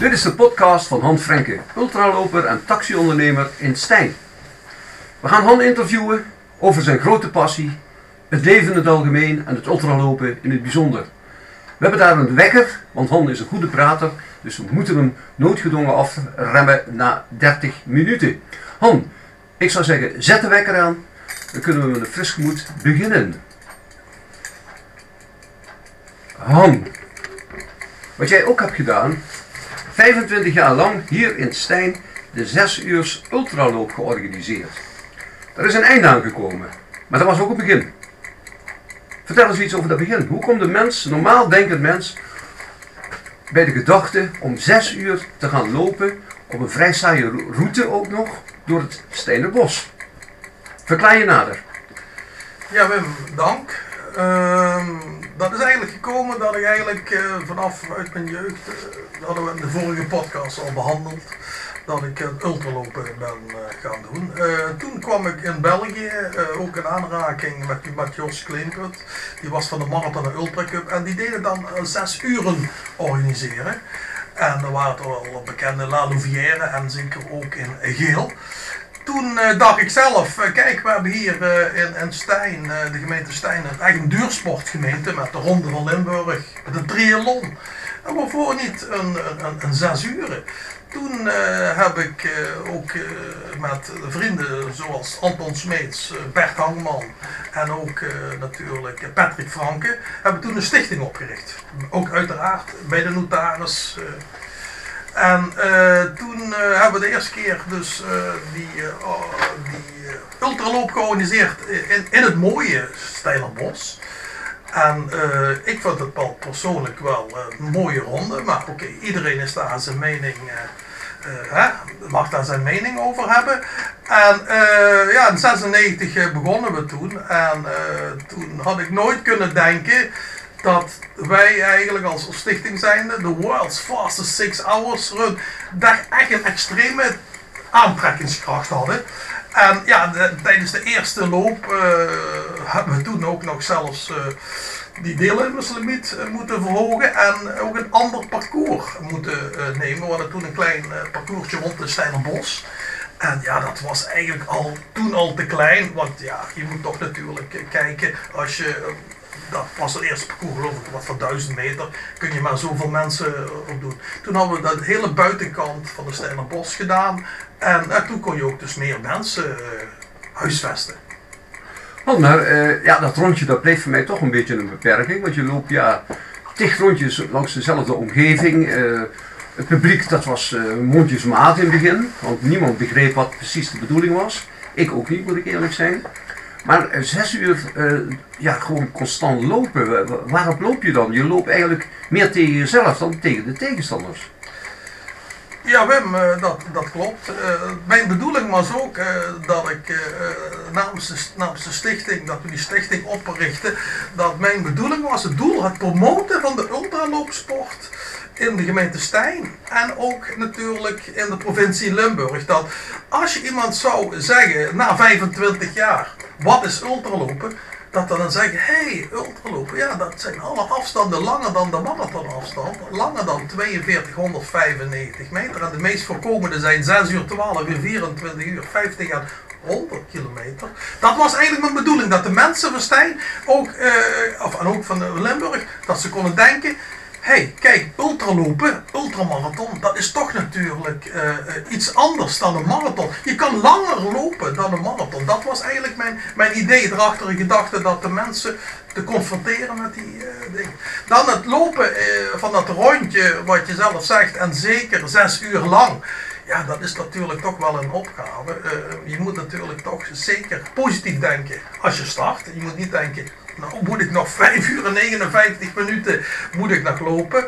Dit is de podcast van Han Frenke, ultraloper en taxiondernemer in Stijn. We gaan Han interviewen over zijn grote passie, het leven in het algemeen en het ultralopen in het bijzonder. We hebben daar een wekker, want Han is een goede prater, dus we moeten hem noodgedwongen afremmen na 30 minuten. Han, ik zou zeggen, zet de wekker aan, dan kunnen we met een fris gemoed beginnen. Han, wat jij ook hebt gedaan, 25 jaar lang hier in Stijn de 6 uur ultraloop georganiseerd. Er is een einde aangekomen, maar dat was ook een begin. Vertel eens iets over dat begin. Hoe komt de mens, normaal denkend mens, bij de gedachte om 6 uur te gaan lopen op een vrij saaie route ook nog door het Steinerbos? Verklaar je nader. Ja dank. Ehm, dat is eigenlijk gekomen dat ik eigenlijk uh, vanaf uit mijn jeugd, uh, hadden we in de vorige podcast al behandeld, dat ik het ultralopen ben gaan doen. toen kwam ik in België ook in aanraking met, met Jos Kleenput. Die was van de Marathon en Ultra Cup en die deden dan zes uren organiseren. En er waren toch wel bekende La Louvière en zeker ook in Geel toen uh, dacht ik zelf, uh, kijk, we hebben hier uh, in, in Stijn, de gemeente Stijn, een duursportgemeente met de Ronde van Limburg, een triathlon. En waarvoor niet een, een? Toen heb ik ook met vrienden zoals Anton Smeets, Bert Hangman en ook natuurlijk Patrick Franke, hebben toen een stichting opgericht. Ook uiteraard bij de notaris en toen de eerste keer dus uh, die, oh, die ultraloop georganiseerd in, in het mooie Steilerbos. En ik vond het wel persoonlijk wel een mooie ronde, maar oké, iedereen is daar zijn mening, hè, mag daar zijn mening over hebben. En ja, in 96 begonnen we toen en toen had ik nooit kunnen denken dat wij eigenlijk als stichting zijnde, de World's Fastest Six Hours Run, daar echt een extreme aantrekkingskracht hadden. En ja, tijdens de eerste loop uh, hebben we toen ook nog zelfs uh, die deelnemerslimiet uh, moeten verhogen en ook een ander parcours moeten nemen. We hadden toen een klein parcoursje rond de Steinerbos. En ja, dat was eigenlijk al toen al te klein, want ja, je moet toch natuurlijk kijken als je dat was het eerste parcours geloof ik, wat van 1000 meter, kun je maar zoveel mensen eh, op doen. Toen hadden we de hele buitenkant van de Steinerbos gedaan en, en toen kon je ook dus meer mensen uh, huisvesten. Want maar ja, dat rondje dat bleef voor mij toch een beetje een beperking, want je loopt ja tig rondjes langs dezelfde omgeving. Het publiek dat was mondjesmaat in het begin, want niemand begreep wat precies de bedoeling was. Ik ook niet, moet ik eerlijk zijn. Maar eh, zes uur uh, ja, gewoon constant lopen, waarop loop je dan? Je loopt eigenlijk meer tegen jezelf dan tegen de tegenstanders. Ja, Wim, uh, dat, dat klopt. Mijn bedoeling was ook dat ik namens, de, namens de stichting, dat we die stichting oprichten, dat mijn bedoeling was het doel, het promoten van de ultraloopsport in de gemeente Stijn en ook natuurlijk in de provincie Limburg. Dat als je iemand zou zeggen na 25 jaar, wat is ultralopen? Dat dan zeggen, hé, hey, ultralopen, ja, dat zijn alle afstanden langer dan de marathonafstand. Langer dan 4295 meter. En de meest voorkomende zijn 6 uur 12 uur, 24 uur, 50 en 100 kilometer. Dat was eigenlijk mijn bedoeling, dat de mensen van Stijn, ook, uh, of, en ook van Limburg, dat ze konden denken, hey, kijk, ultralopen, ultramarathon, dat is toch natuurlijk uh, iets anders dan een marathon. Je kan langer lopen dan een marathon. Dat was eigenlijk mijn, mijn idee erachter, de gedachte dat de mensen te confronteren met die uh, dingen. Dan het lopen van dat rondje, wat je zelf zegt, en zeker zes uur lang. Ja, dat is natuurlijk toch wel een opgave. je moet natuurlijk toch zeker positief denken als je start. Je moet niet denken, nou moet ik nog 5 uur en 59 minuten moet ik nog lopen.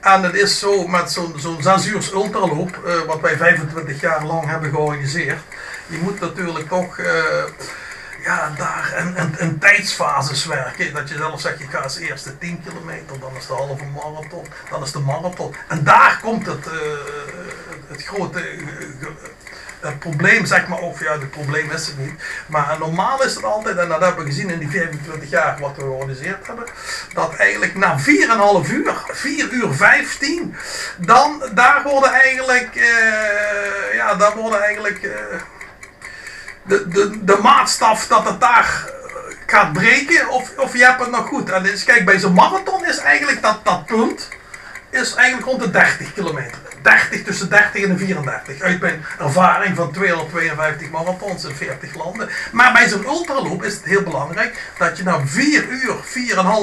En het is zo met zo'n zo'n 6 uur ultraloop, uh, wat wij 25 jaar lang hebben georganiseerd. Je moet natuurlijk toch uh, ja, daar een, een, tijdsfases werken. Dat je zelf zegt, je gaat als eerste 10 kilometer, dan is de halve marathon, dan is de marathon. En daar komt het, uh, het grote het probleem, zeg maar, of ja, het probleem is het niet. Maar normaal is het altijd, en dat hebben we gezien in die 25 jaar wat we georganiseerd hebben, dat eigenlijk na 4,5 uur, 4 uur 15, dan daar worden eigenlijk, uh, ja, daar worden eigenlijk. Uh, de, de, de maatstaf dat het daar gaat breken of, of je hebt het nog goed. En dus, kijk, bij zo'n marathon is eigenlijk dat, dat punt is eigenlijk rond de 30 kilometer. 30 tussen 30 en 34. Uit mijn ervaring van 252 marathons in 40 landen. Maar bij zo'n ultraloop is het heel belangrijk dat je na 4 uur,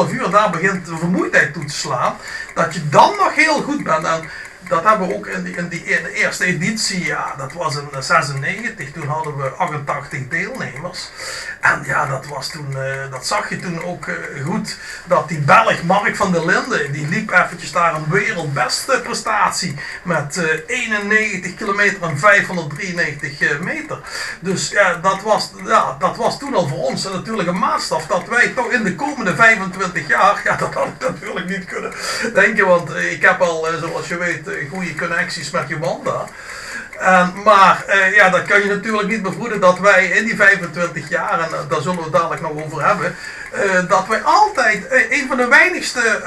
4,5 uur, daar begint de vermoeidheid toe te slaan. Dat je dan nog heel goed bent. En dat hebben we ook in, die, in, die, de eerste editie, ja, dat was in 96. Toen hadden we 88 deelnemers. En ja, dat was toen, uh, dat zag je toen ook uh, goed. Dat die Belg Mark van der Linden, die liep eventjes daar een wereldbeste prestatie. Met uh, 91 kilometer en 593 meter. Dus ja dat, was, ja, dat was toen al voor ons natuurlijk een maatstaf. Dat wij toch in de komende 25 jaar, ja, dat had ik natuurlijk niet kunnen denken. Want ik heb al, zoals je weet, goede connecties met Jomanda. Uh, maar uh, ja, dat kan je natuurlijk niet bevroeden dat wij in die 25 jaar, en uh, daar zullen we het dadelijk nog over hebben, eh, dat wij altijd een van de weinigste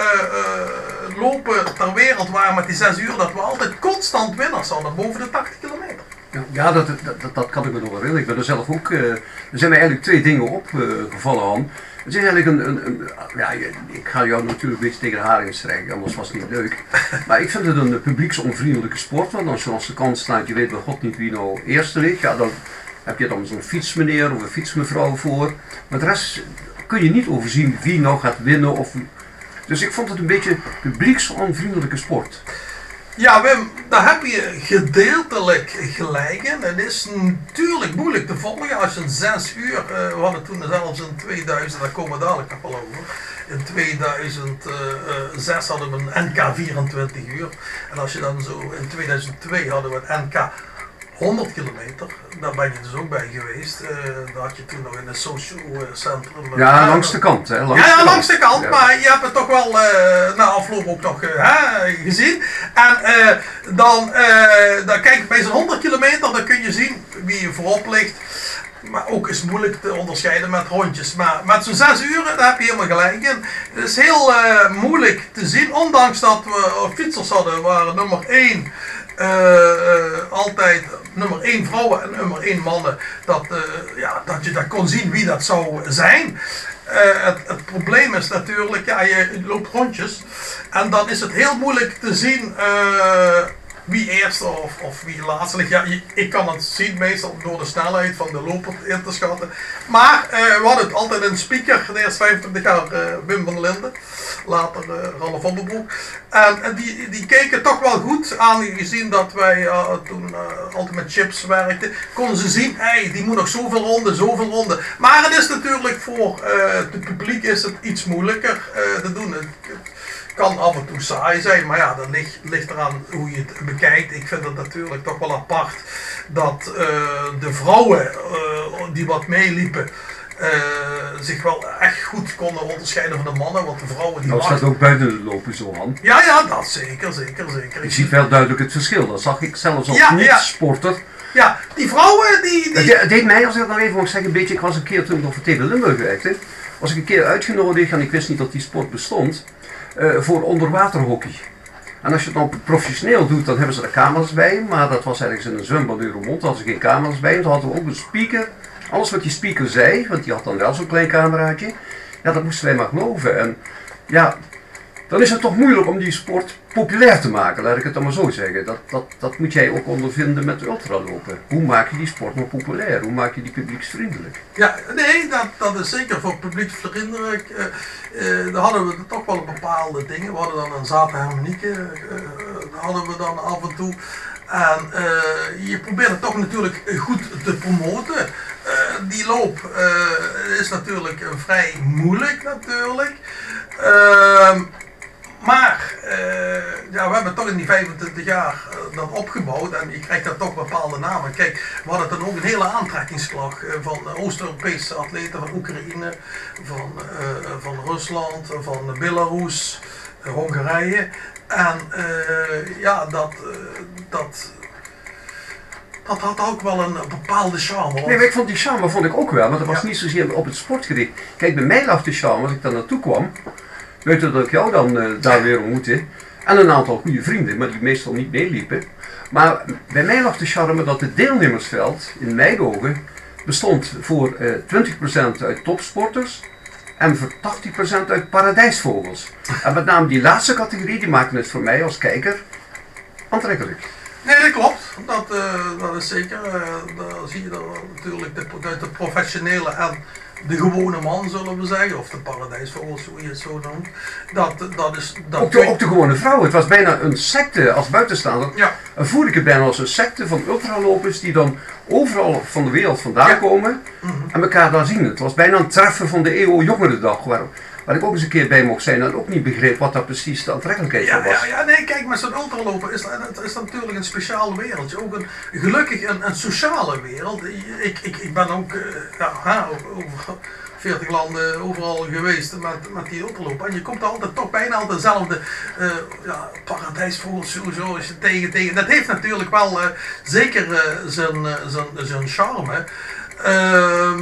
lopen ter wereld waren met die 6 uur, dat we altijd constant winnaars hadden, boven de 80 kilometer. Ja, dat, dat, dat, kan ik me nog herinneren. Ik ben er zelf ook. er zijn mij eigenlijk twee dingen opgevallen aan. Het is eigenlijk een, een, ja, ik ga jou natuurlijk beetje tegen de haring strijken, anders was het niet leuk. Maar ik vind het een publieksonvriendelijke sport, want als je de kant staat, je weet bij god niet wie nou eerste ligt, ja, dan heb je dan zo'n fietsmeneer of een fietsmevrouw voor. Maar de rest kun je niet overzien wie nou gaat winnen of... Dus ik vond het een beetje publieksonvriendelijke sport. Ja, Wim, daar heb je gedeeltelijk gelijk in. Het is natuurlijk moeilijk te volgen als je een zes uur, uh, we hadden toen zelfs in 2000, daar komen we dadelijk wel over. In 2006 hadden we een NK 24 uur. En als je dan zo, in 2002 hadden we een NK 100 kilometer, daar ben je dus ook bij geweest. Uh, daar had je toen nog in het social eh, centrum. Ja, langs de kant. Hè? Langs ja, langs de kant. Maar je hebt het toch wel uh, na afloop ook nog gezien. En dan, dan kijk bij zo'n 100 kilometer, dan kun je zien wie je voorop ligt. Maar ook is moeilijk te onderscheiden met rondjes. Maar met zo'n 6 uur, daar heb je helemaal gelijk in. Het is heel moeilijk te zien, ondanks dat we fietsers hadden, waren nummer 1 altijd nummer 1 vrouwen en nummer 1 mannen, dat, uh, ja, dat je dat kon zien wie dat zou zijn. Uh, het, het, probleem is natuurlijk, ja, je loopt rondjes en dan is het heel moeilijk te zien uh, wie eerste of, of wie laatste ligt. Ja, ik kan het zien meestal door de snelheid van de loper in te schatten. Maar uh, we hadden het altijd een speaker, de eerste 25 jaar uh, Wim van Linden, later uh, Ralf van Broek. En die, die keken toch wel goed, aangezien dat wij toen altijd met chips werkten, konden ze zien, hey, die moet nog zoveel ronden, zoveel ronden. Maar het is natuurlijk voor het publiek is het iets moeilijker te doen. Kan af en toe saai zijn, maar ja, dat ligt, ligt eraan hoe je het bekijkt. Ik vind het natuurlijk toch wel apart dat uh, de vrouwen uh, die wat meeliepen. Uh, zich wel echt goed konden onderscheiden van de mannen, want de vrouwen die. Nou, staat ook buiten lopen zo aan. Ja, ja, dat zeker, zeker, zeker. Je ziet wel duidelijk het verschil, dat zag ik zelfs als ja, niet-sporter. Ja. ja. die vrouwen die. die... Het deed mij, als ik dat nog even mag zeggen, een beetje. Ik was een keer toen ik nog voor TV Limburg werkte, was ik een keer uitgenodigd en ik wist niet dat die sport bestond. Uh, voor onderwaterhockey. En als je het dan professioneel doet, dan hebben ze er camera's bij. Maar dat was ergens in een zwembad in Roermond, hadden ze geen camera's bij. En toen hadden we ook een speaker. Alles wat die speaker zei, want die had dan wel zo'n klein cameraatje. Ja, dat moesten wij maar geloven. En ja, dan is het toch moeilijk om die sport populair te maken, laat ik het dan maar zo zeggen. Dat, dat, dat moet jij ook ondervinden met ultralopen. Hoe maak je die sport nou populair? Hoe maak je die publieksvriendelijk? Ja, nee, dat, dat is zeker voor publieksvriendelijk. Uh, uh, daar hadden we toch wel bepaalde dingen. We hadden dan een zaterdag uh, hadden we dan af en toe. En je probeert het toch natuurlijk goed te promoten. die loop is natuurlijk vrij moeilijk natuurlijk. Maar uh, ja, we hebben toch in die 25 jaar uh, dat opgebouwd en je krijgt dan toch bepaalde namen. Kijk, we hadden dan ook een hele aantrekkingsslag uh, van Oost-Europese atleten, van Oekraïne, van, van Rusland, van Belarus, Hongarije. En ja, dat, dat dat had ook wel een bepaalde charme. Nee, maar ik vond die charme vond ik ook wel, want dat was Ja. niet zozeer op het sport gericht. Kijk, bij mij lag de charme als ik daar naartoe kwam. Buiten dat ik jou dan eh, daar weer ontmoette. En een aantal goede vrienden, maar die meestal niet meeliepen. Maar bij mij lag de charme dat het deelnemersveld, in mijn ogen, bestond voor eh 20% uit topsporters en voor 80% uit paradijsvogels. En met name die laatste categorie, die maakte het voor mij als kijker aantrekkelijk. Nee, dat klopt. Dat, eh, dat is zeker. eh daar zie je dan natuurlijk de, de professionele en de gewone man, zullen we zeggen. Of de paradijsvogels, hoe je het zo noemt. Dat, dat is... Dat Ook de, ook de gewone vrouw. Het was bijna een secte als buitenstaander. Ja, voer ik het bijna als een secte van ultralopers die dan overal van de wereld vandaan Ja. komen Mhm. en elkaar daar zien. Het was bijna een treffen van de EO Jongerendag, waar, waar ik ook eens een keer bij mocht zijn en ook niet begreep wat dat precies de aantrekkelijkheid van Ja, was. ja, ja, nee, kijk, maar zo'n ultraloper is, het is natuurlijk een speciale wereld. Ook een, gelukkig een, een sociale wereld. Ik, ik, ik ben ook eh, ja, over 40 landen overal geweest met, met die ultraloper. En je komt altijd toch bijna altijd dezelfde eh ja, paradijsvogels sowieso als je tegen, tegen. Dat heeft natuurlijk wel eh, zeker eh, zijn, eh, zijn, zijn charme. Ehm,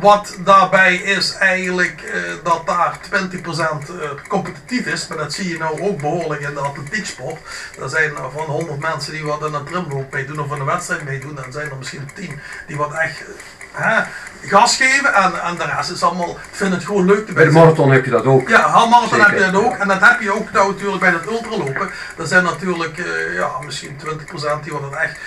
wat daarbij is eigenlijk eh, dat daar 20% eh, competitief is, maar dat zie je nou ook behoorlijk in de atletieksport. Er zijn er van 100 mensen die wat in een trimloop meedoen of in een wedstrijd meedoen, dan zijn er misschien 10 die wat echt hè, gas geven en, en de rest is allemaal, vinden het gewoon leuk te Bij de marathon heb je dat ook. Ja, halfmarathon heb je dat ook. En dat heb je ook nou natuurlijk bij dat ultralopen. Er zijn natuurlijk eh, ja, misschien 20% die wat het echt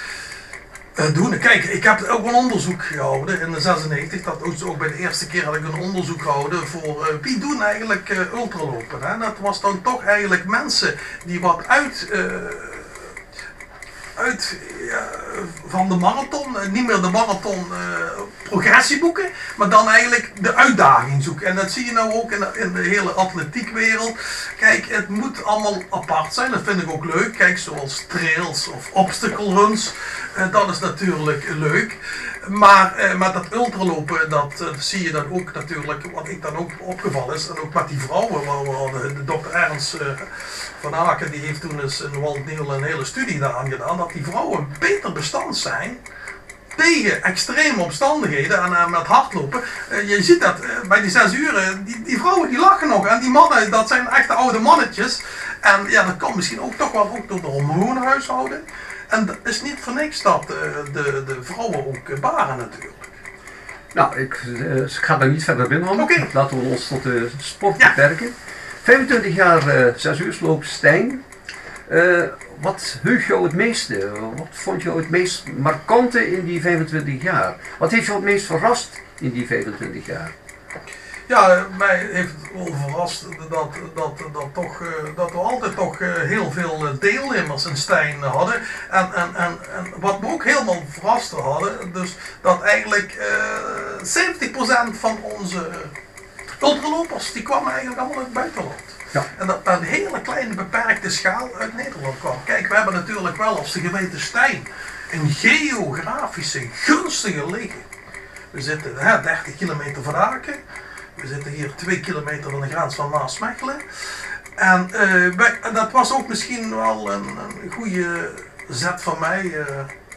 eh, doen. Kijk, ik heb ook een onderzoek gehouden in de 96. Dat was ook bij de eerste keer had ik een onderzoek gehouden voor eh, wie doen eigenlijk eh, ultralopen. Hè? Dat was dan toch eigenlijk mensen die wat uit... uit ja, van de marathon, eh, niet meer de marathon eh, progressie boeken, maar dan eigenlijk de uitdaging zoeken. En dat zie je nou ook in de, in de hele atletiekwereld. Kijk, het moet allemaal apart zijn, dat vind ik ook leuk. Kijk, zoals trails of obstacle runs, eh, dat is natuurlijk leuk. Maar met dat ultralopen, dat zie je dan ook natuurlijk, wat ik dan ook opgevallen is, en ook met die vrouwen, waar we hadden, de dokter Ernst van Aken, die heeft toen eens in Walt Neel een hele studie daaraan gedaan, dat die vrouwen beter bestand zijn tegen extreme omstandigheden en eh, met hardlopen. Eh, je ziet dat eh, bij die zes uren, die, die vrouwen die lachen nog en die mannen, dat zijn echte oude mannetjes. En ja, dat kan misschien ook toch wel ook door de hormoonhuishouding. En dat is niet voor niks dat de, de vrouwen ook baren natuurlijk. Nou, ik, ik ga daar niet verder binnen. Oké. Laten we ons tot de sport Ja. beperken. 25 jaar eh 6 uur Stijn. Wat heug jou het meeste? Wat vond je het meest markante in die 25 jaar? Wat heeft jou het meest verrast in die 25 jaar? Ja, mij heeft het wel verrast dat, dat, dat, toch, eh, dat we altijd toch eh, heel veel eh, deelnemers in Stijn hadden. En, en, en, en wat me ook helemaal verrast hadden, dus dat eigenlijk eh 70% van onze ultralopers, die kwamen eigenlijk allemaal uit het buitenland. Ja. En dat een hele kleine beperkte schaal uit Nederland kwam. Kijk, we hebben natuurlijk wel als de gemeente Stijn een geografische gunstige ligging. We zitten hè, 30 kilometer van Aken. We zitten hier 2 kilometer van de grens van Maasmechelen. En eh, dat was ook misschien wel een, een goede zet van mij, eh,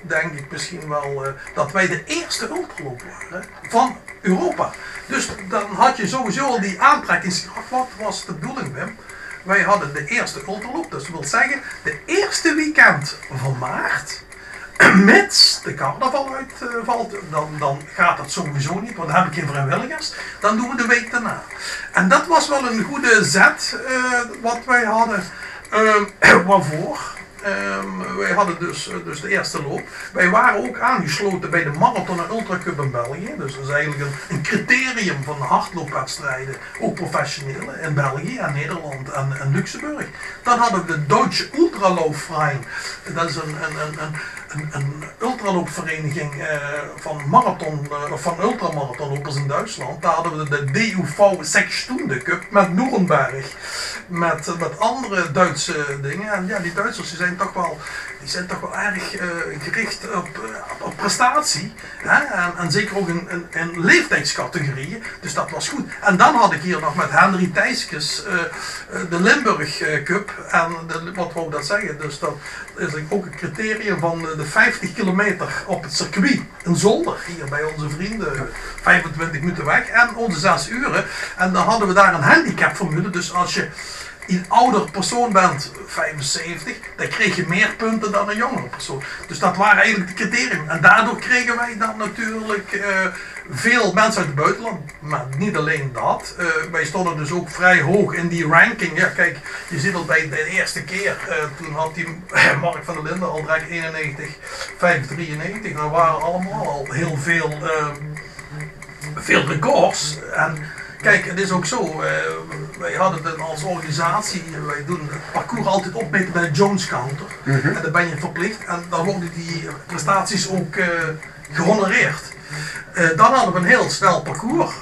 denk ik misschien wel, eh, dat wij de eerste ultraloop waren van Europa. Dus dan had je sowieso al die aantrekkingskracht. Wat was de bedoeling, Wim? Wij hadden de eerste ultraloop, dus dat wil zeggen, de eerste weekend van maart mits de carnaval uitvalt, dan, dan gaat dat sowieso niet, want dan heb ik geen vrijwilligers. Dan doen we de week daarna. En dat was wel een goede zet eh, wat wij hadden. Ehm, waarvoor? Ehm, wij hadden dus, eh, dus de eerste loop. Wij waren ook aangesloten bij de Marathon en Ultra in België. Dus dat is eigenlijk een, criterium van loopwedstrijden, ook professionele, in België en Nederland en, Luxemburg. Dan hadden we de Duitse Ultralaufverein. Dat is een, een, een, een, ultraloopvereniging eh, van marathon, eh, of van ultramarathonlopers in Duitsland. Daar hadden we de DUV Sechstunde Cup met Nuremberg. met, met andere Duitse dingen. En ja, die Duitsers die zijn toch wel, die zijn toch wel erg eh, gericht op, eh, op prestatie. Hè? En, zeker ook in, in, leeftijdscategorieën. Dus dat was goed. En dan had ik hier nog met Henry Thijskes eh, eh, de Limburg eh, Cup. En de, wat wou dat zeggen? Dus dat is ook een criterium van de 50 kilometer op het circuit. In Zolder, hier bij onze vrienden. 25 minuten weg. En onze 6 uren. En dan hadden we daar een handicapformule. Dus als je een ouder persoon bent, 75, dan kreeg je meer punten dan een jongere persoon. Dus dat waren eigenlijk de criteria. En daardoor kregen wij dan natuurlijk eh, veel mensen uit het buitenland. Maar niet alleen dat. Eh, wij stonden dus ook vrij hoog in die ranking. Ja, kijk, je ziet al bij de eerste keer, eh, toen had die Mark van der Linden al direct 91, 593. Dat waren allemaal al heel veel, eh, veel records. En Kijk, het is ook zo. wij hadden het als organisatie, wij doen het parcours altijd opmeten bij de Jones Counter. En dan ben je verplicht en dan worden die prestaties ook eh, gehonoreerd. Eh, dan hadden we een heel snel parcours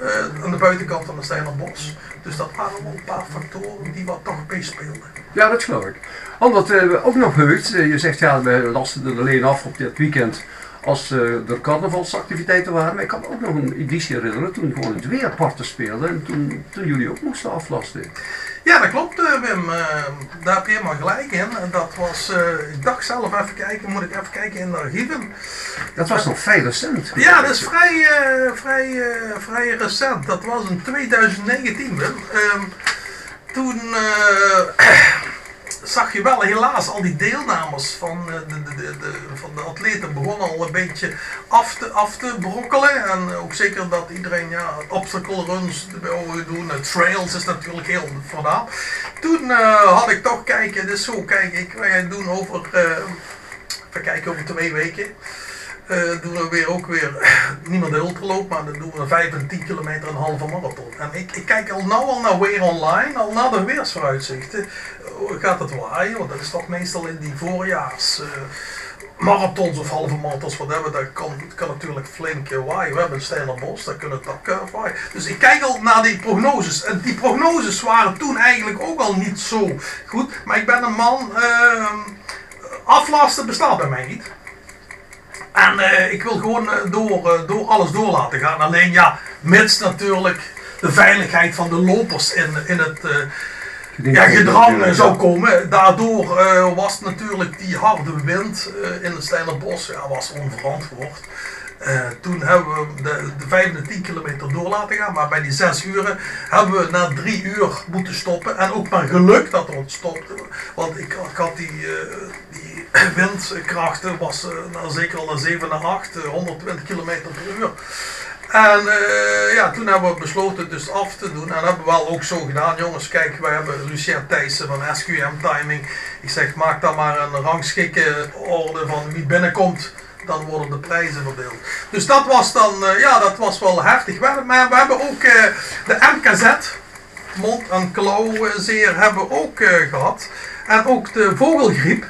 eh, aan de buitenkant van de Steinerbos. Dus dat waren wel een paar factoren die wat toch meespeelden. Ja, dat geloof ik. Omdat we ook nog heut, eh, je zegt ja, we lasten er alleen af op dit weekend als eh, er carnavalsactiviteiten waren. Maar ik kan me ook nog een editie herinneren toen gewoon het weer parten speelde en toen, toen jullie ook moesten aflasten. Ja, dat klopt eh, Wim. Eh, daar heb je helemaal gelijk in. Dat was, ik dacht zelf even kijken, moet ik even kijken in de archieven. Dat was nog vrij recent. Ja, dat is vrij, vrij, vrij recent. Dat was in 2019, Wim. Ehm, toen eh, zag je wel helaas al die deelnemers van, eh, de, de, de, van de atleten begonnen al een beetje af te, af te brokkelen. En ook zeker dat iedereen ja, obstacle runs doen. Eh, Trails is natuurlijk heel vandaan. Toen eh, had ik toch kijken, dus zo kijk ik, wij doen over, eh, even kijken, over twee weken. Eh, doen we weer ook weer, niemand de ultraloop, maar dan doen we een 5 en 10 kilometer een halve marathon. En ik, ik kijk al nou al naar weer online, al naar de weersvooruitzichten. Oh, gaat het waaien? Want dat is toch meestal in die voorjaars eh, marathons of halve marathons, whatever. Dat kan, kan natuurlijk flink eh, waaien. We hebben een steiler bos, daar kunnen uh, waaien. Dus ik kijk al naar die prognoses. En die prognoses waren toen eigenlijk ook al niet zo goed. Maar ik ben een man, uh, aflasten bestaat bij mij niet. En uh, ik wil gewoon uh, door, uh, door alles door laten gaan. Alleen ja, mits natuurlijk de veiligheid van de lopers in, in het ja, gedrang zou komen. Daardoor was natuurlijk die harde wind in het Steinerbos ja, was onverantwoord. Toen hebben we de, de 5 en 10 kilometer door laten gaan, maar bij die 6 uren hebben we na 3 uur moeten stoppen. En ook maar geluk dat we stopten, want ik, ik had die, die windkrachten was uh, nou, zeker al naar 7 naar 8, uh, 120 km per uur. En uh, ja, toen hebben we besloten dus af te doen. En dat hebben we wel ook zo gedaan. Jongens, kijk, wij hebben Lucien Thijssen van SQM Timing. Ik zeg, maak dan maar een rangschikken orde van wie binnenkomt. Dan worden de prijzen verdeeld. Dus dat was dan, uh, ja, dat was wel heftig. We, maar we hebben ook uh, de MKZ, mond- en klauwzeer, hebben we ook gehad. En ook de vogelgriep.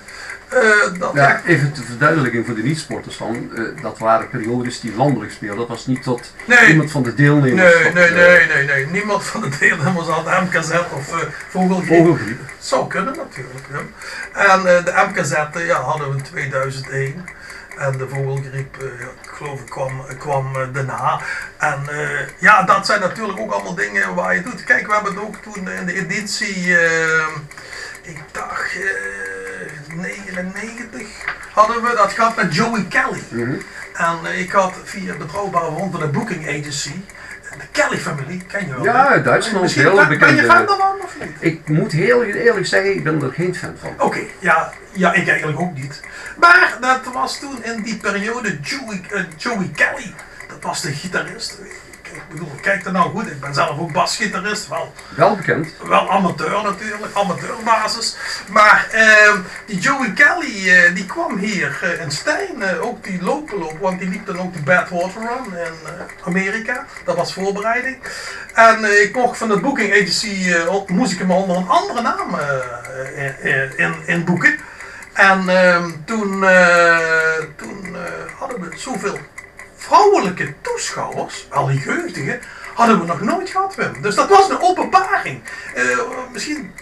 Dat ja, even ter verduidelijking voor de niet-sporters dan. Dat waren periodes die landelijk speelden. Dat was niet tot nee. iemand van de deelnemers. Nee, nee, nee, nee, nee. Niemand van de deelnemers had MKZ of vogelgriep. vogelgriep. Zou kunnen natuurlijk. Ja. En de MKZ ja, hadden we in 2001. En de vogelgriep, ja, ik geloof ik, kwam, kwam daarna. En ja, dat zijn natuurlijk ook allemaal dingen waar je doet. Kijk, we hebben het ook toen in de editie, ik dacht 99 hadden we dat gehad met Joey Kelly. Mhm. Mm -hmm. En uh, ik had via betrouwbare bronnen de booking agency, Kelly-familie, ken je wel? Ja, uit Duitsland Misschien heel bekend. Ben je fan daarvan of niet? Ik moet heel eerlijk zeggen, ik ben er geen fan van. Oké, okay, ja, ja, ik eigenlijk ook niet. Maar dat was toen in die periode Joey, uh, Joey Kelly, dat was de gitarist. Ik bedoel, kijk er nou goed, ik ben zelf ook basgitarist, wel. Wel bekend. Wel amateur natuurlijk, amateurbasis. Maar uh, die Joey Kelly, uh, die kwam hier uh, in Stijn, ook die lopen want die liep dan ook die Badwater Run in Amerika. Dat was voorbereiding. En ik mocht van de booking agency, moest ik hem onder een andere naam in, in, in, boeken. En ehm, toen, toen hadden we zoveel vrouwelijke toeschouwers, al die jeugdigen, hadden we nog nooit gehad, Wim. Dus dat was een openbaring. Uh, misschien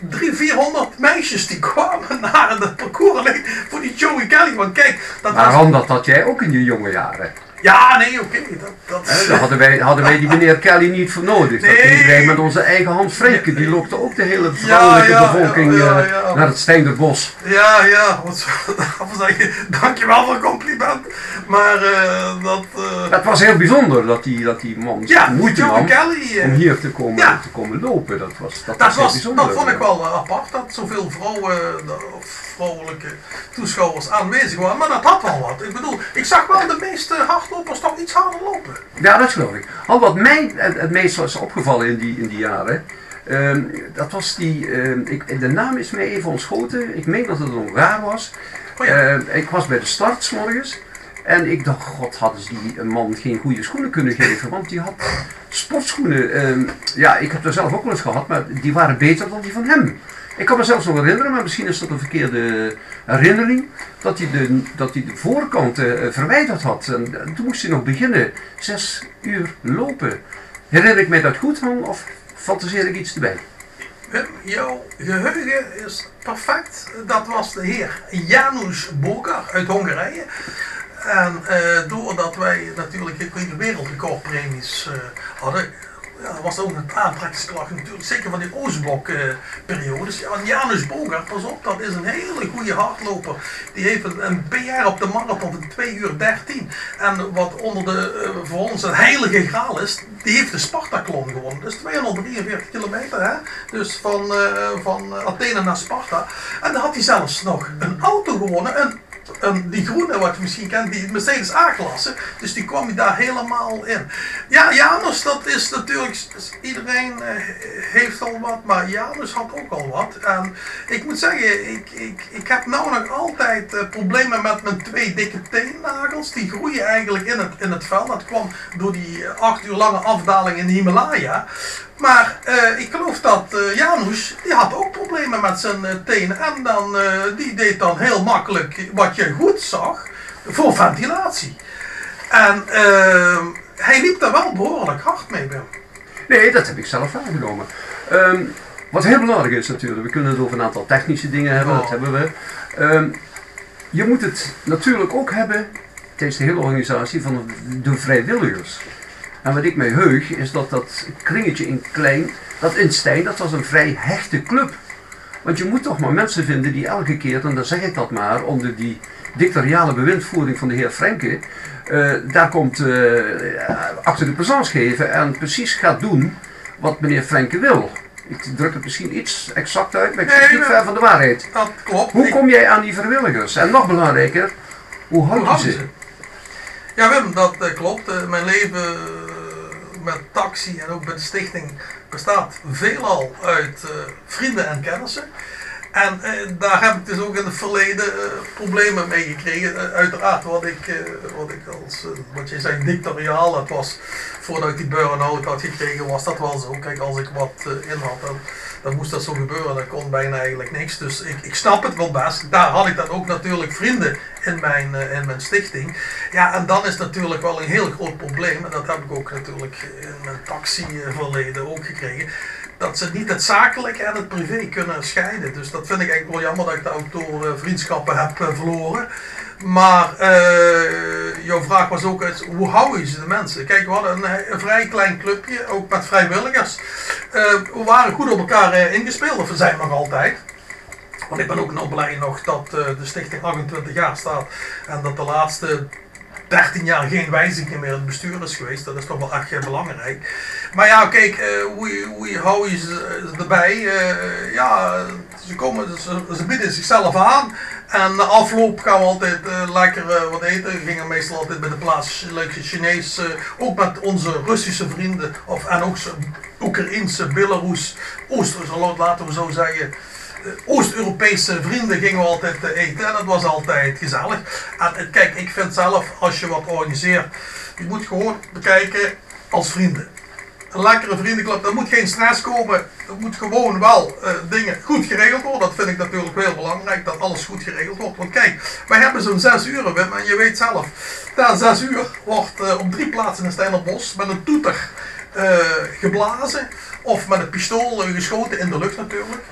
busjes die kwamen naar het parcours alleen voor die Joey Kelly. Want kijk, dat was... Waarom dat had jij ook in je jonge jaren? Ja, nee, oké. dat, dat, Daar hadden wij, hadden wij die meneer Kelly niet voor nodig. Dat Nee. deden wij met onze eigen hand vreken. Die lokte ook de hele vrouwelijke Ja, ja, bevolking ja, eh, naar het Steenderbos. Ja, ja, wat daarvoor zeggen? Dankjewel voor het compliment. Maar eh, dat. eh, Het was heel bijzonder dat die, dat die man moeite nam Kelly. eh, om hier te komen, te komen lopen. Dat was, dat dat, was bijzonder. dat vond ik wel eh, apart, dat zoveel vrouwen, vrouwelijke toeschouwers aanwezig waren. Maar dat had wel wat. Ik bedoel, ik zag wel de meeste hardlopers toch iets harder lopen. Ja, dat geloof ik. Al wat mij het, meest was opgevallen in die, in die jaren, ehm, dat was die, ehm, ik, de naam is mij even ontschoten, ik meen dat het een Hongaar was. Oh ja. Ehm, ik was bij de start 's morgens en ik dacht, god, hadden ze die man geen goede schoenen kunnen geven, want die had sportschoenen. ja, ik heb er zelf ook wel eens gehad, maar die waren beter dan die van hem. Ik kan me zelfs nog herinneren, maar misschien is dat een verkeerde herinnering, dat hij de, dat hij de voorkant eh, verwijderd had. En eh, toen moest hij nog beginnen, zes uur lopen. Herinner ik mij dat goed, Han, of fantaseer ik iets erbij? Wim, jouw geheugen is perfect. Dat was de heer Janusz Bogar uit Hongarije. En eh, doordat wij natuurlijk geen wereldrecordpremies eh hadden, ja, was ook een aantrekkingskracht natuurlijk. Zeker van die Oostblok-periodes. ja, en Janusz Bogar, pas op, dat is een hele goede hardloper. Die heeft een, een PR op de marathon van 2 uur 13. En wat onder de, eh, voor ons een heilige graal is, die heeft de Spartaklon gewonnen. Dus 243 kilometer, hè? Dus van, eh, van Athene naar Sparta. En dan had hij zelfs nog een auto gewonnen. Een, een, die groene, wat je misschien kent, die Mercedes A-klasse. Dus die kwam hij daar helemaal in. Ja, Janus, dat is natuurlijk. Iedereen eh, heeft al wat, maar Janus had ook al wat. En ik moet zeggen, ik, ik, ik heb nou nog altijd eh, problemen met mijn twee dikke teennagels. Die groeien eigenlijk in het, in het vel. Dat kwam door die eh, acht uur lange afdaling in de Himalaya. Maar eh, ik geloof dat eh Janusz, die had ook problemen met zijn eh, tenen. En dan, die deed dan heel makkelijk, wat je goed zag, voor ventilatie. En eh, hij liep daar wel behoorlijk hard mee, Wim. Nee, dat heb ik zelf aangenomen. Ehm, wat heel belangrijk is natuurlijk, we kunnen het over een aantal technische dingen hebben, dat Oh. hebben we. Ehm, je moet het natuurlijk ook hebben, tijdens de hele organisatie, van de vrijwilligers. En wat ik mij heug, is dat dat kringetje in Klein, dat in Stijn, dat was een vrij hechte club. Want je moet toch maar mensen vinden die elke keer, en dan zeg ik dat maar, onder die dictatoriale bewindvoering van de heer Frenke, eh, daar komt eh achter de présence geven en precies gaat doen wat meneer Frenke wil. Ik druk het misschien iets exact uit, maar ik zit Nee, niet ver van de waarheid. Dat klopt. Hoe kom jij aan die vrijwilligers? En nog belangrijker, hoe houden ze? Ja, Wim, dat eh, klopt. Mijn leven met taxi en ook met de stichting bestaat veelal uit eh, vrienden en kennissen. En eh, daar heb ik dus ook in het verleden eh, problemen mee gekregen. Uiteraard, wat ik, wat ik als, wat je zei, dictatoriaal, was voordat ik die burn-out had gekregen, was dat wel zo. Kijk, als ik wat in had, dan moest dat zo gebeuren. Dan kon bijna eigenlijk niks. Dus ik, ik snap het wel best. Daar had ik dan ook natuurlijk vrienden in mijn, eh, in mijn stichting. Ja, en dan is natuurlijk wel een heel groot probleem. En dat heb ik ook natuurlijk in mijn taxiverleden ook gekregen. Dat ze niet het zakelijke en het privé kunnen scheiden. Dus dat vind ik eigenlijk wel jammer dat ik daar ook door vriendschappen heb eh, verloren. Maar eh, jouw vraag was ook eens, hoe hou je ze de mensen? Kijk, we hadden een, een vrij klein clubje, ook met vrijwilligers. Eh, we waren goed op elkaar eh, ingespeeld, of we zijn nog altijd. Want ik ben ook nog blij nog dat de stichting 28 jaar staat. En dat de laatste 13 jaar geen wijziging meer in het bestuur is geweest. Dat is toch wel echt belangrijk. Maar ja, kijk, hoe, hoe hou je ze erbij? Ja, ze, komen, ze, ze bieden zichzelf aan. En na afloop gaan we altijd eh, lekker eh, wat eten. We gingen meestal altijd bij de plaats lekker Chinees. eh, ook met onze Russische vrienden. Of, en ook Oekraïense, Belarus, Oost, laten we zo zeggen. eh, Oost-Europese vrienden gingen we altijd eh, eten en dat was altijd gezellig. En eh, kijk, ik vind zelf, als je wat organiseert, je moet gewoon bekijken als vrienden. Een lekkere vriendenclub, er moet geen stress komen. Er moet gewoon wel eh, dingen goed geregeld worden. Dat vind ik natuurlijk heel belangrijk, dat alles goed geregeld wordt. Want kijk, wij hebben zo'n zes uur, Wim, en je weet zelf, na zes uur wordt eh, op drie plaatsen in Steinerbos met een toeter geblazen. Of met een pistool geschoten in de lucht natuurlijk.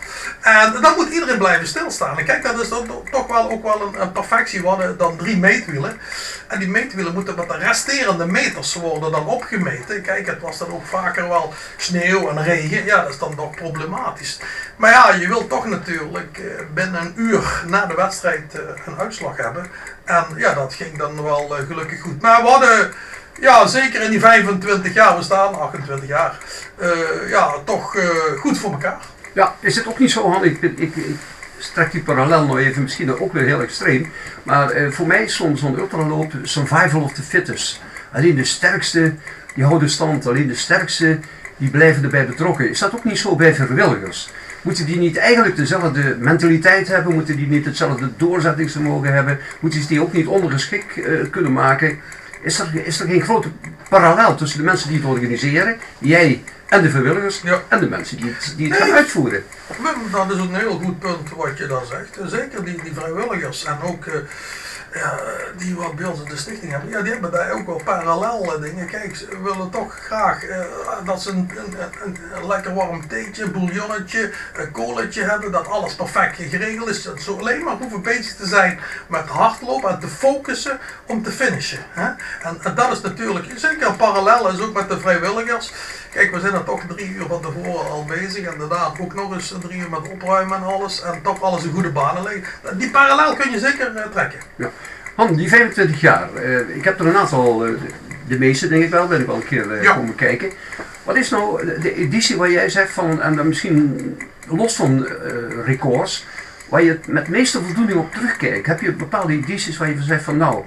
En dan moet iedereen blijven stilstaan. En kijk, dat is dan toch wel ook wel een, perfectie. We hadden dan drie meetwielen. En die meetwielen moeten met de resterende meters worden dan opgemeten. Kijk, het was dan ook vaker wel sneeuw en regen. Ja, dat is dan toch problematisch. Maar ja, je wilt toch natuurlijk eh, binnen een uur na de wedstrijd eh, een uitslag hebben. En ja, dat ging dan wel eh, gelukkig goed. Maar we hadden ja, zeker in die 25 jaar, we staan 28 jaar, ja, toch goed voor elkaar. Ja, is het ook niet zo handig? Ik, ik, ik strek die parallel nog even, misschien ook weer heel extreem. Maar uh, voor mij is zo'n zo ultraloop survival of the fittest. Alleen de sterkste die houden stand, alleen de sterkste die blijven erbij betrokken. Is dat ook niet zo bij vrijwilligers? Moeten die niet eigenlijk dezelfde mentaliteit hebben? Moeten die niet hetzelfde doorzettingsvermogen hebben? Moeten ze die ook niet ondergeschikt uh, kunnen maken? Is er, is er geen grote parallel tussen de mensen die het organiseren, jij en de vrijwilligers ja. en de mensen die het, die het gaan uitvoeren. Dat is een heel goed punt wat je daar zegt. Zeker die, die vrijwilligers en ook uh, ja, die wat bij ons in de stichting hebben, ja, die hebben daar ook wel parallele dingen. Kijk, ze willen toch graag uh, dat ze een, een, een, een, lekker warm theetje, bouillonnetje, een koletje hebben, dat alles perfect geregeld is. Dat ze alleen maar hoeven bezig te zijn met hardlopen en te focussen om te finishen. Hè? En, dat is natuurlijk zeker een parallel, is ook met de vrijwilligers. Kijk, we zijn er toch drie uur van tevoren al bezig en daarna ook nog eens drie uur met opruimen en alles. En toch alles in goede banen leggen. Die parallel kun je zeker trekken. Ja. Han, die 25 jaar, uh, ik heb er een aantal, uh, de meeste denk ik wel, ben ik wel een keer ja. komen kijken. Wat is nou de editie waar jij zegt van, en dan misschien los van records, waar je met meeste voldoening op terugkijkt? Heb je bepaalde edities waar je zegt van nou,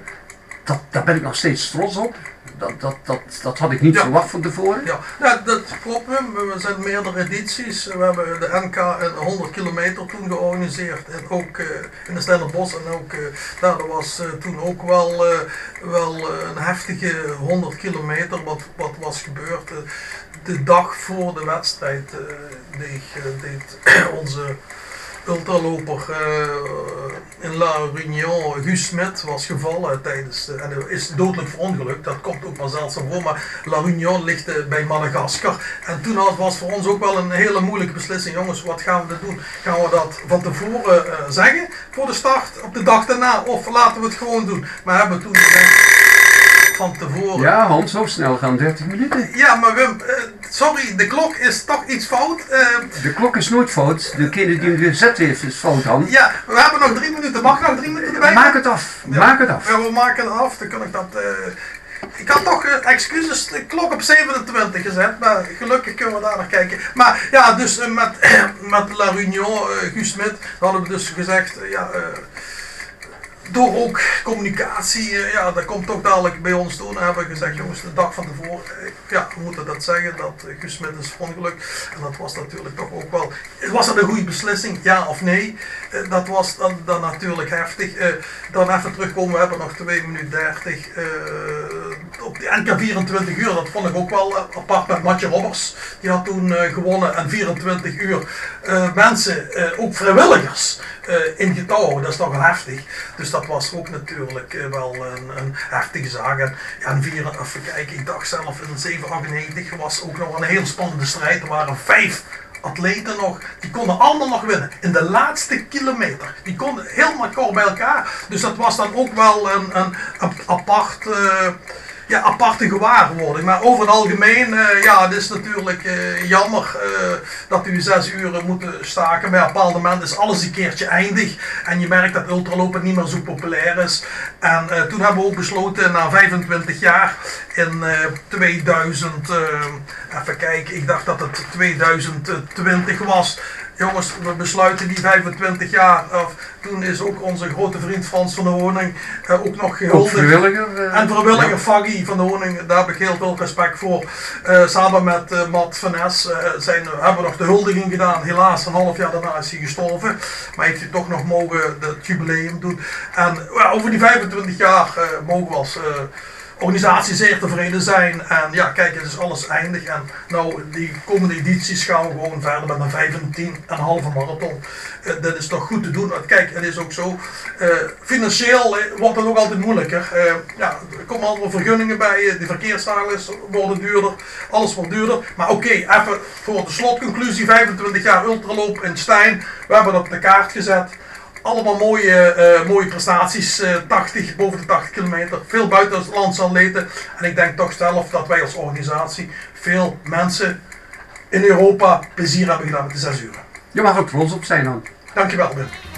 dat, daar ben ik nog steeds trots op? Dat, dat, dat, dat had ik niet verwacht van tevoren. Ja, ja dat klopt. We, we zijn meerdere edities. We hebben de NK 100 kilometer toen georganiseerd. En ook uh, in de Stellenbos. En ook, uh, daar was uh, toen ook wel, wel een heftige 100 kilometer. Wat, wat was gebeurd. de dag voor de wedstrijd deed, deed onze ultraloper uh, in La Réunion, Guus Smit, was gevallen tijdens de, en is dodelijk verongelukt. Dat komt ook maar zeldzaam voor, maar La Réunion ligt uh, bij Madagaskar. En toen was voor ons ook wel een hele moeilijke beslissing. Jongens, wat gaan we doen? Gaan we dat van tevoren uh, zeggen voor de start, op de dag daarna, of laten we het gewoon doen? Maar hebben toen gezegd van tevoren. Ja, Hans, zo snel gaan 30 minuten. Ja, maar Wim, uh, sorry, de klok is toch iets fout. Uh, de klok is nooit fout. De keer die hem gezet heeft is fout, Han. Ja, we hebben nog drie minuten. Mag ik nog drie minuten erbij? Maak het af. Ja. Maak het af. Ja, we maken het af. Dan kan ik dat... Uh, ik had toch excuses de klok op 27 gezet, maar gelukkig kunnen we daar nog kijken. Maar ja, dus met, met La Réunion, uh, Guus Smit, hadden we dus gezegd, ja, door ook communicatie, uh, ja, dat komt toch dadelijk bij ons toe. En hebben we gezegd, jongens, de dag van tevoren, uh, ja, we moeten dat zeggen, dat uh, Guus Smit is ongeluk. En dat was natuurlijk toch ook wel, was dat een goede beslissing, ja of nee? dat was dan, natuurlijk heftig. dan even terugkomen, we hebben nog 2 minuten 30 op die NK 24 uur, dat vond ik ook wel apart met Matje Robbers. Die had toen gewonnen en 24 uur mensen, ook vrijwilligers, in getouwen, dat is toch wel heftig. Dus dat was ook natuurlijk uh, wel een, een, heftige zaak. En, ja, vier, even kijken, ik dacht zelf in 798 was ook nog een heel spannende strijd. Er waren vijf atleten nog, die konden allemaal nog winnen. In de laatste kilometer. Die konden helemaal kort bij elkaar. Dus dat was dan ook wel een, een, apart... Uh, ja, aparte gewaarwording. Maar over het algemeen, uh, ja, het is natuurlijk uh, jammer uh, dat u zes uur moeten staken. Op een bepaald moment is alles een keertje eindig. En je merkt dat ultralopen niet meer zo populair is. En toen hebben we ook besloten, na 25 jaar, in 2000, even kijken, ik dacht dat het 2020 was jongens, we besluiten die 25 jaar af. Toen is ook onze grote vriend Frans van de Woning uh, ook nog gehuldigd. vrijwilliger. Uh, en vrijwilliger ja. Faggy van de Woning, daar heb ik heel veel respect voor. Uh, samen met Matt Van Es zijn, hebben we nog de huldiging gedaan. Helaas, een half jaar daarna is hij gestorven. Maar heeft hij toch nog mogen het jubileum doen. En over die 25 jaar mogen we als organisatie zeer tevreden zijn. En ja, kijk, het is alles eindig. En nou, die komende edities gaan we gewoon verder met een 15 en een halve marathon. Uh, dat is toch goed te doen. Want kijk, het is ook zo, uh, financieel wordt het ook altijd moeilijker. ja, er komen allemaal vergunningen bij, de verkeersdagen worden duurder, alles wordt duurder. Maar oké, even voor de slotconclusie, 25 jaar ultraloop in Stijn. We hebben dat op de kaart gezet. Allemaal mooie, uh, mooie prestaties, uh, 80, boven de 80 kilometer, veel buitenlandse atleten. En ik denk toch zelf dat wij als organisatie veel mensen in Europa plezier hebben gedaan met de 6 uur. Je mag ook trots op zijn dan. Dankjewel, Ben.